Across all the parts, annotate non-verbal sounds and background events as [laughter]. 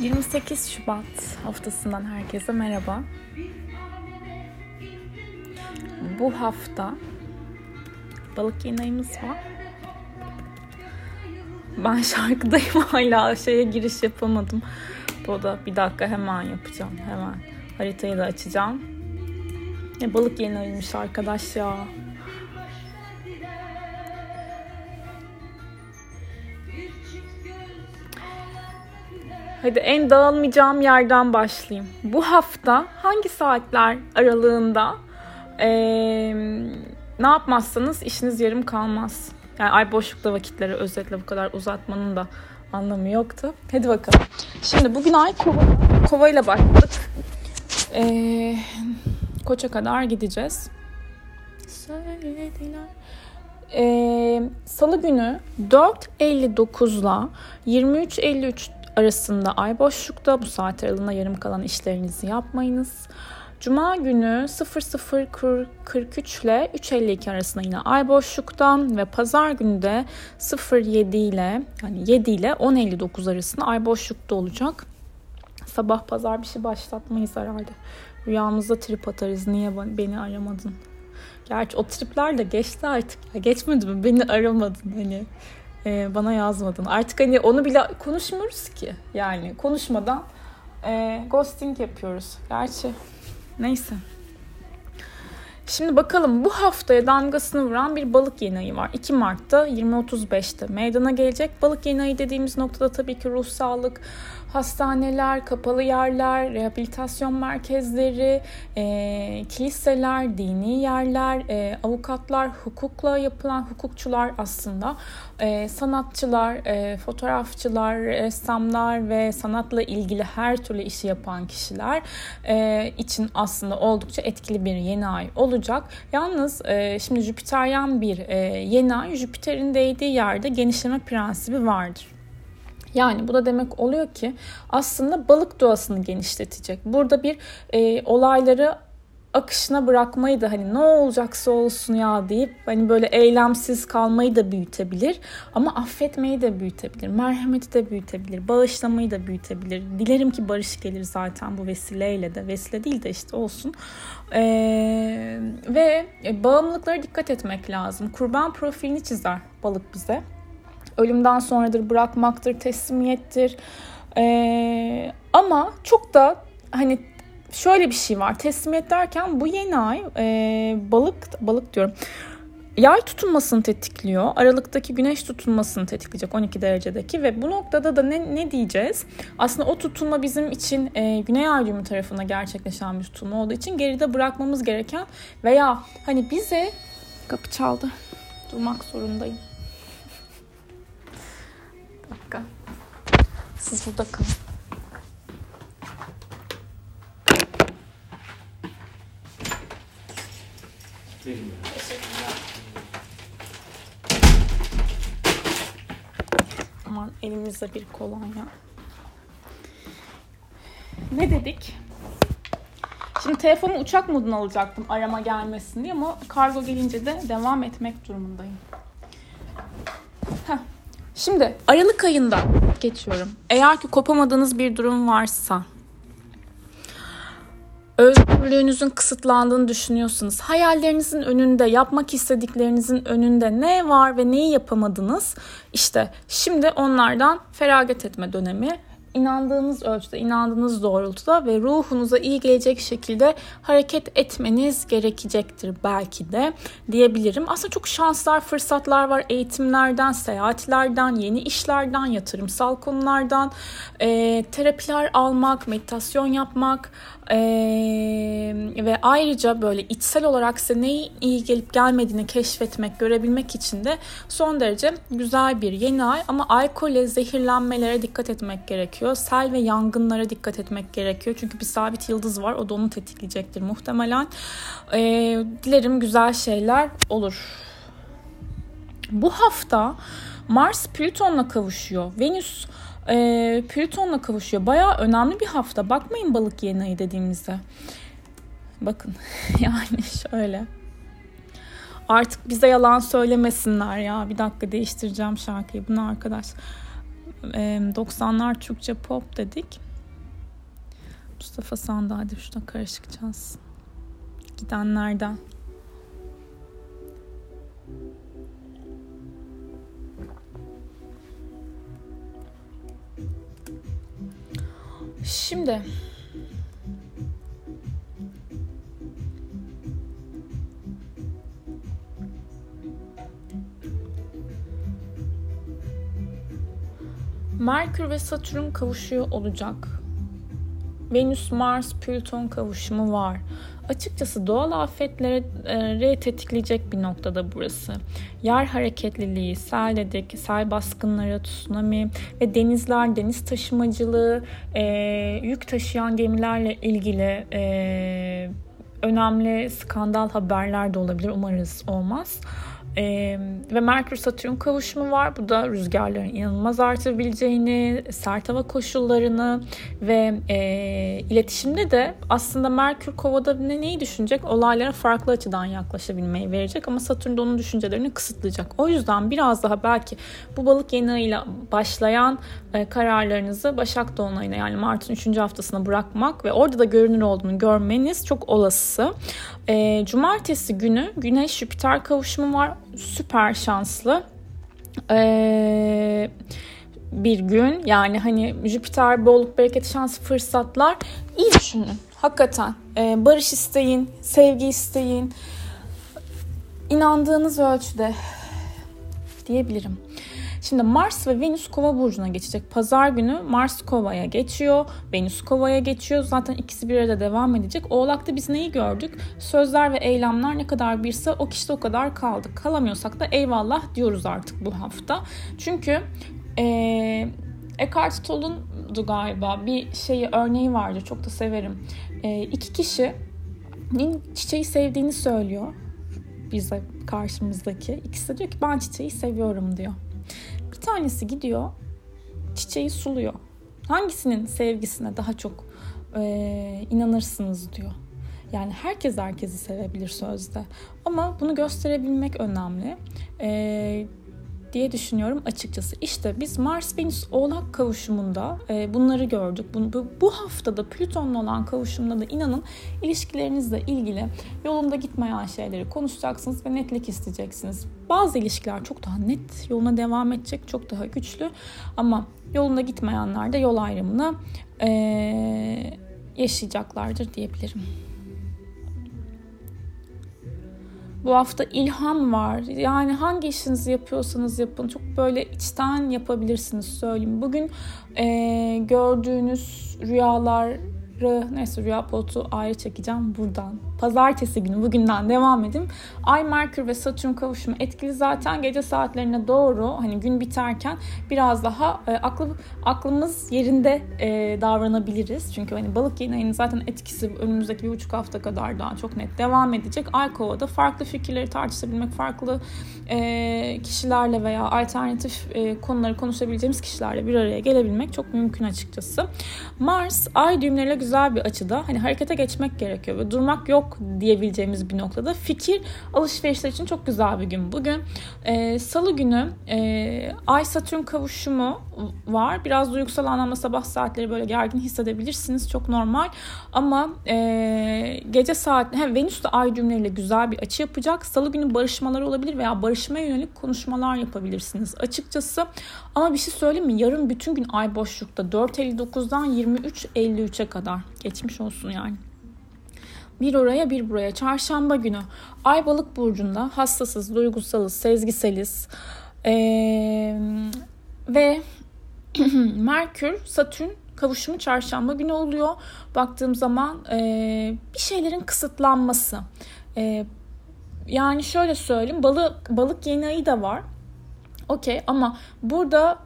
28 Şubat haftasından herkese merhaba. Bu hafta balık yayınayımız var. Ben şarkıdayım [laughs] hala şeye giriş yapamadım. Bu da bir dakika hemen yapacağım. Hemen haritayı da açacağım. Ne balık yayınaymış arkadaş ya. Hadi en dağılmayacağım yerden başlayayım. Bu hafta hangi saatler aralığında ee, ne yapmazsanız işiniz yarım kalmaz. Yani ay boşlukta vakitleri özetle bu kadar uzatmanın da anlamı yoktu. Hadi bakalım. Şimdi bugün ay kova, kova ile başladık. Ee, Koça kadar gideceğiz. Söylediler. Ee, Salı günü 4.59 ile 23.53 arasında ay boşlukta bu saat aralığında yarım kalan işlerinizi yapmayınız. Cuma günü 00.43 ile 3.52 arasında yine ay boşluktan ve pazar günü de 07 ile yani 7 ile 10.59 arasında ay boşlukta olacak. Sabah pazar bir şey başlatmayız herhalde. Rüyamızda trip atarız. Niye beni aramadın? Gerçi o tripler de geçti artık. Ya geçmedi mi? Beni aramadın hani. E, bana yazmadın. Artık hani onu bile konuşmuyoruz ki. Yani konuşmadan e, ghosting yapıyoruz. Gerçi neyse. Şimdi bakalım bu haftaya damgasını vuran bir balık yeni ayı var. 2 Mart'ta 20.35'te meydana gelecek. Balık yeni ayı dediğimiz noktada tabii ki ruh sağlık, hastaneler, kapalı yerler, rehabilitasyon merkezleri, e, kiliseler, dini yerler, e, avukatlar, hukukla yapılan hukukçular aslında, e, sanatçılar, e, fotoğrafçılar, ressamlar ve sanatla ilgili her türlü işi yapan kişiler e, için aslında oldukça etkili bir yeni ay olacak. Yalnız e, şimdi Jüpiteryen bir e, yeni ay Jüpiter'in değdiği yerde genişleme prensibi vardır. Yani bu da demek oluyor ki aslında balık doğasını genişletecek. Burada bir e, olayları akışına bırakmayı da hani ne olacaksa olsun ya deyip hani böyle eylemsiz kalmayı da büyütebilir. Ama affetmeyi de büyütebilir. Merhameti de büyütebilir. Bağışlamayı da büyütebilir. Dilerim ki barış gelir zaten bu vesileyle de. Vesile değil de işte olsun. Ee, ve bağımlılıklara dikkat etmek lazım. Kurban profilini çizer balık bize ölümden sonradır, bırakmaktır, teslimiyettir. Ee, ama çok da hani şöyle bir şey var. Teslimiyet derken bu yeni ay e, balık balık diyorum. Yay tutulmasını tetikliyor. Aralıktaki güneş tutulmasını tetikleyecek 12 derecedeki ve bu noktada da ne, ne diyeceğiz? Aslında o tutulma bizim için e, güney ay düğümü tarafına gerçekleşen bir tutulma olduğu için geride bırakmamız gereken veya hani bize kapı çaldı. Durmak zorundayım. Dakika. Siz burada kalın. Aman elimizde bir kolonya. Ne dedik? Şimdi telefonu uçak moduna alacaktım arama gelmesin diye ama kargo gelince de devam etmek durumundayım. Şimdi Aralık ayında geçiyorum. Eğer ki kopamadığınız bir durum varsa, özgürlüğünüzün kısıtlandığını düşünüyorsunuz. Hayallerinizin önünde, yapmak istediklerinizin önünde ne var ve neyi yapamadınız? İşte şimdi onlardan feragat etme dönemi inandığınız ölçüde, inandığınız doğrultuda ve ruhunuza iyi gelecek şekilde hareket etmeniz gerekecektir belki de diyebilirim. Aslında çok şanslar, fırsatlar var. Eğitimlerden, seyahatlerden, yeni işlerden, yatırımsal konulardan, e, terapiler almak, meditasyon yapmak e, ve ayrıca böyle içsel olarak size neyi iyi gelip gelmediğini keşfetmek, görebilmek için de son derece güzel bir yeni ay. Ama alkolle zehirlenmelere dikkat etmek gerekiyor gerekiyor. Sel ve yangınlara dikkat etmek gerekiyor. Çünkü bir sabit yıldız var. O da onu tetikleyecektir muhtemelen. E, dilerim güzel şeyler olur. Bu hafta Mars Plüton'la kavuşuyor. Venüs e, Plüton'la kavuşuyor. Bayağı önemli bir hafta. Bakmayın balık yeni ayı dediğimizde. Bakın [laughs] yani şöyle. Artık bize yalan söylemesinler ya. Bir dakika değiştireceğim şarkıyı. Bunu arkadaş. 90'lar Türkçe pop dedik. Mustafa Sandal hadi şurada karışıkacağız. Gidenlerden. Şimdi Merkür ve Satürn kavuşuyor olacak. Venüs Mars Plüton kavuşumu var. Açıkçası doğal afetleri tetikleyecek bir noktada burası. Yer hareketliliği, sel dedik, sel baskınları, tsunami ve denizler, deniz taşımacılığı, e, yük taşıyan gemilerle ilgili e, önemli skandal haberler de olabilir. Umarız olmaz. Ee, ve Merkür Satürn kavuşumu var. Bu da rüzgarların inanılmaz artabileceğini, sert hava koşullarını ve e, iletişimde de aslında Merkür Kova'da ne, neyi düşünecek? Olaylara farklı açıdan yaklaşabilmeyi verecek ama Satürn de onun düşüncelerini kısıtlayacak. O yüzden biraz daha belki bu balık yeni ayıyla başlayan e, kararlarınızı Başak Dolunay'ına yani Mart'ın 3. haftasına bırakmak ve orada da görünür olduğunu görmeniz çok olası. E, cumartesi günü Güneş Jüpiter kavuşumu var. Süper şanslı. E, bir gün yani hani Jüpiter bolluk bereket şans fırsatlar iyi düşünün hakikaten e, barış isteyin sevgi isteyin inandığınız ölçüde diyebilirim. Şimdi Mars ve Venüs Kova burcuna geçecek. Pazar günü Mars Kova'ya geçiyor, Venüs Kova'ya geçiyor. Zaten ikisi bir arada devam edecek. Oğlak'ta biz neyi gördük? Sözler ve eylemler ne kadar birse o kişide o kadar kaldık. Kalamıyorsak da eyvallah diyoruz artık bu hafta. Çünkü ee, Eckhart Tolle'undu galiba bir şeyi örneği vardı çok da severim. E, iki kişinin çiçeği sevdiğini söylüyor bize karşımızdaki. İkisi de diyor ki ben çiçeği seviyorum diyor. Bir tanesi gidiyor çiçeği suluyor. Hangisinin sevgisine daha çok e, inanırsınız diyor. Yani herkes herkesi sevebilir sözde. Ama bunu gösterebilmek önemli. E, diye düşünüyorum açıkçası. İşte biz Mars Venüs Oğlak kavuşumunda e, bunları gördük. Bu, bu, bu haftada Plüton'la olan kavuşumda da inanın ilişkilerinizle ilgili yolunda gitmeyen şeyleri konuşacaksınız ve netlik isteyeceksiniz. Bazı ilişkiler çok daha net yoluna devam edecek, çok daha güçlü ama yolunda gitmeyenler de yol ayrımını e, yaşayacaklardır diyebilirim. Bu hafta ilham var. Yani hangi işinizi yapıyorsanız yapın. Çok böyle içten yapabilirsiniz söyleyeyim. Bugün e, gördüğünüz rüyalar neyse rüya potu ayrı çekeceğim buradan. Pazartesi günü bugünden devam edeyim. Ay, Merkür ve Satürn kavuşumu etkili zaten gece saatlerine doğru hani gün biterken biraz daha e, aklı, aklımız yerinde e, davranabiliriz. Çünkü hani balık yeni ayının zaten etkisi önümüzdeki bir buçuk hafta kadar daha çok net devam edecek. Ay Kova'da farklı fikirleri tartışabilmek, farklı e, kişilerle veya alternatif e, konuları konuşabileceğimiz kişilerle bir araya gelebilmek çok mümkün açıkçası. Mars ay düğümleriyle güzel bir açıda hani harekete geçmek gerekiyor ve durmak yok diyebileceğimiz bir noktada fikir alışverişler için çok güzel bir gün. Bugün e, salı günü e, Ay Satürn kavuşumu var. Biraz duygusal anlamda sabah saatleri böyle gergin hissedebilirsiniz. Çok normal. Ama e, gece saat hem Venüs de Ay düğümleriyle güzel bir açı yapacak. Salı günü barışmalar olabilir veya barışmaya yönelik konuşmalar yapabilirsiniz açıkçası. Ama bir şey söyleyeyim mi? Yarın bütün gün Ay boşlukta 4.59'dan 23.53'e kadar. Geçmiş olsun yani. Bir oraya bir buraya. Çarşamba günü Ay balık burcunda hassasız, duygusalız, sezgiseliz. Ee, ve [clears throat] Merkür, Satürn kavuşumu çarşamba günü oluyor. Baktığım zaman e, bir şeylerin kısıtlanması. E, yani şöyle söyleyeyim balık balık yeni ayı da var. Okey ama burada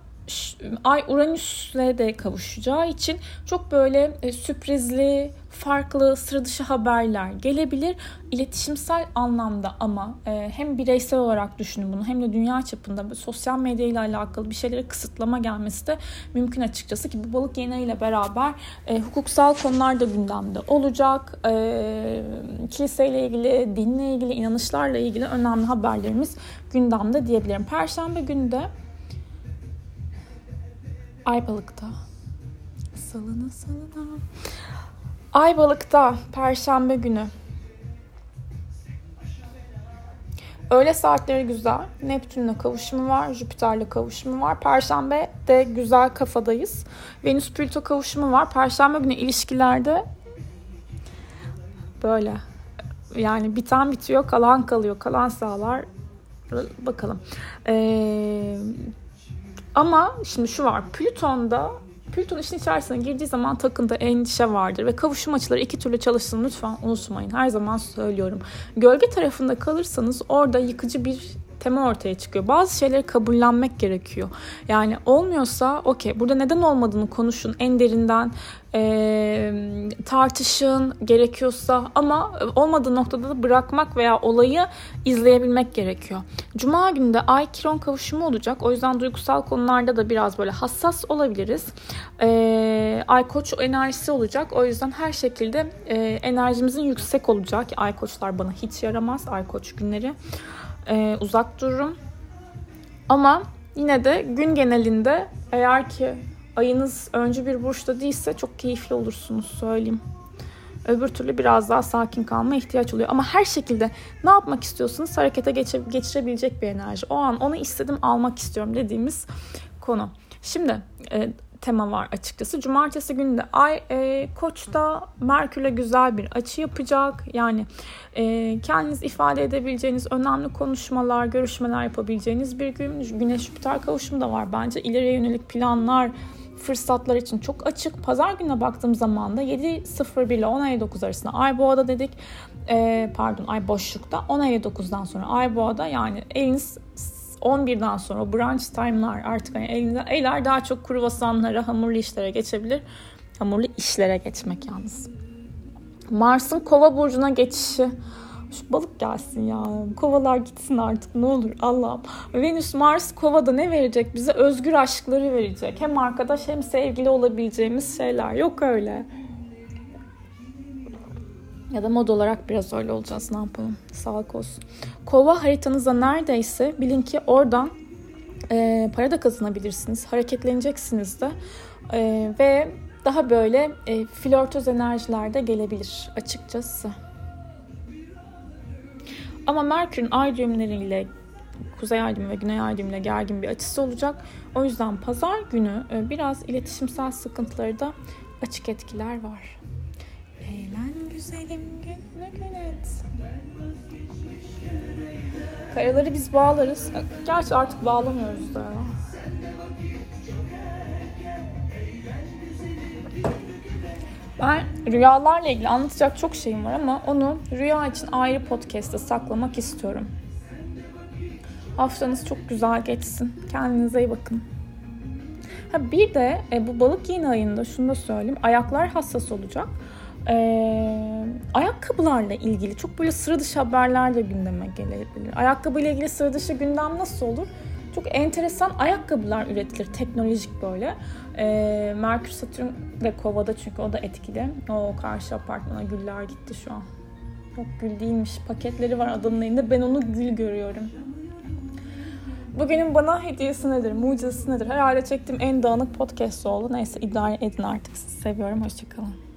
Ay Uranüs'le de kavuşacağı için çok böyle e, sürprizli, farklı, sıra dışı haberler gelebilir. İletişimsel anlamda ama e, hem bireysel olarak düşünün bunu hem de dünya çapında sosyal medya ile alakalı bir şeylere kısıtlama gelmesi de mümkün açıkçası ki bu balık yeni ile beraber e, hukuksal konular da gündemde olacak. E, kiliseyle ilgili, dinle ilgili, inanışlarla ilgili önemli haberlerimiz gündemde diyebilirim. Perşembe günü de Ay balıkta. Salına salına. Ay balıkta perşembe günü. Öğle saatleri güzel. Neptün'le kavuşumu var. Jüpiter'le kavuşumu var. Perşembe de güzel kafadayız. Venüs Plüto kavuşumu var. Perşembe günü ilişkilerde böyle yani biten bitiyor kalan kalıyor. Kalan sağlar bakalım. Ee, ama şimdi şu var. Plüton'da Plüton işin içerisine girdiği zaman takıntı, endişe vardır ve kavuşum açıları iki türlü çalışsın lütfen unutmayın. Her zaman söylüyorum. Gölge tarafında kalırsanız orada yıkıcı bir tema ortaya çıkıyor. Bazı şeyleri kabullenmek gerekiyor. Yani olmuyorsa okey burada neden olmadığını konuşun en derinden e, tartışın gerekiyorsa ama olmadığı noktada da bırakmak veya olayı izleyebilmek gerekiyor. Cuma günü de Ay Kiron kavuşumu olacak. O yüzden duygusal konularda da biraz böyle hassas olabiliriz. E, Ay Koç enerjisi olacak. O yüzden her şekilde e, enerjimizin yüksek olacak. Ay Koçlar bana hiç yaramaz. Ay Koç günleri e, uzak dururum. Ama yine de gün genelinde eğer ki ayınız öncü bir burçta değilse çok keyifli olursunuz söyleyeyim. Öbür türlü biraz daha sakin kalma ihtiyaç oluyor. Ama her şekilde ne yapmak istiyorsunuz harekete geçe, geçirebilecek bir enerji. O an onu istedim almak istiyorum dediğimiz konu. Şimdi e, tema var açıkçası. Cumartesi günü de Ay e, Koç'ta Merkür'le güzel bir açı yapacak. Yani e, kendiniz ifade edebileceğiniz önemli konuşmalar, görüşmeler yapabileceğiniz bir gün. Güneş Jüpiter kavuşumu da var bence. İleriye yönelik planlar, fırsatlar için çok açık. Pazar gününe baktığım zaman da 7.01 ile 10.59 arasında Ay Boğa'da dedik. E, pardon Ay boşlukta 10.59'dan sonra Ay Boğa'da yani eliniz 11'den sonra brunch time'lar artık hani elinden, eller daha çok kruvasanlara, hamurlu işlere geçebilir. Hamurlu işlere geçmek yalnız. Mars'ın kova burcuna geçişi. Şu balık gelsin ya. Kovalar gitsin artık ne olur Allah'ım. Venüs Mars kovada ne verecek bize? Özgür aşkları verecek. Hem arkadaş hem sevgili olabileceğimiz şeyler. Yok öyle. Ya da mod olarak biraz öyle olacağız ne yapalım. Sağlık olsun. Kova haritanızda neredeyse bilin ki oradan e, para da kazanabilirsiniz. Hareketleneceksiniz de. E, ve daha böyle e, flörtöz enerjiler de gelebilir açıkçası. Ama Merkür'ün ay düğümleriyle kuzey ay düğümü ve güney ay düğümüyle gergin bir açısı olacak. O yüzden pazar günü e, biraz iletişimsel sıkıntıları da açık etkiler var. Güzelim günlük günet. Kayaları biz bağlarız. Gerçi artık bağlamıyoruz da. Ben rüyalarla ilgili anlatacak çok şeyim var ama onu rüya için ayrı podcast'te saklamak istiyorum. Haftanız çok güzel geçsin. Kendinize iyi bakın. Ha bir de e, bu balık yeni ayında şunu da söyleyeyim. Ayaklar hassas olacak. Ee, ayakkabılarla ilgili çok böyle sıra dışı haberler de gündeme gelebilir. Ayakkabıyla ilgili sıra dışı gündem nasıl olur? Çok enteresan ayakkabılar üretilir teknolojik böyle. Ee, Merkür Satürn de kovada çünkü o da etkili. O karşı apartmana güller gitti şu an. Yok gül değilmiş. Paketleri var adamın elinde. Ben onu gül görüyorum. Bugünün bana hediyesi nedir? Mucizesi nedir? Herhalde çektiğim en dağınık podcast oldu. Neyse idare edin artık. Sizi seviyorum. Hoşçakalın.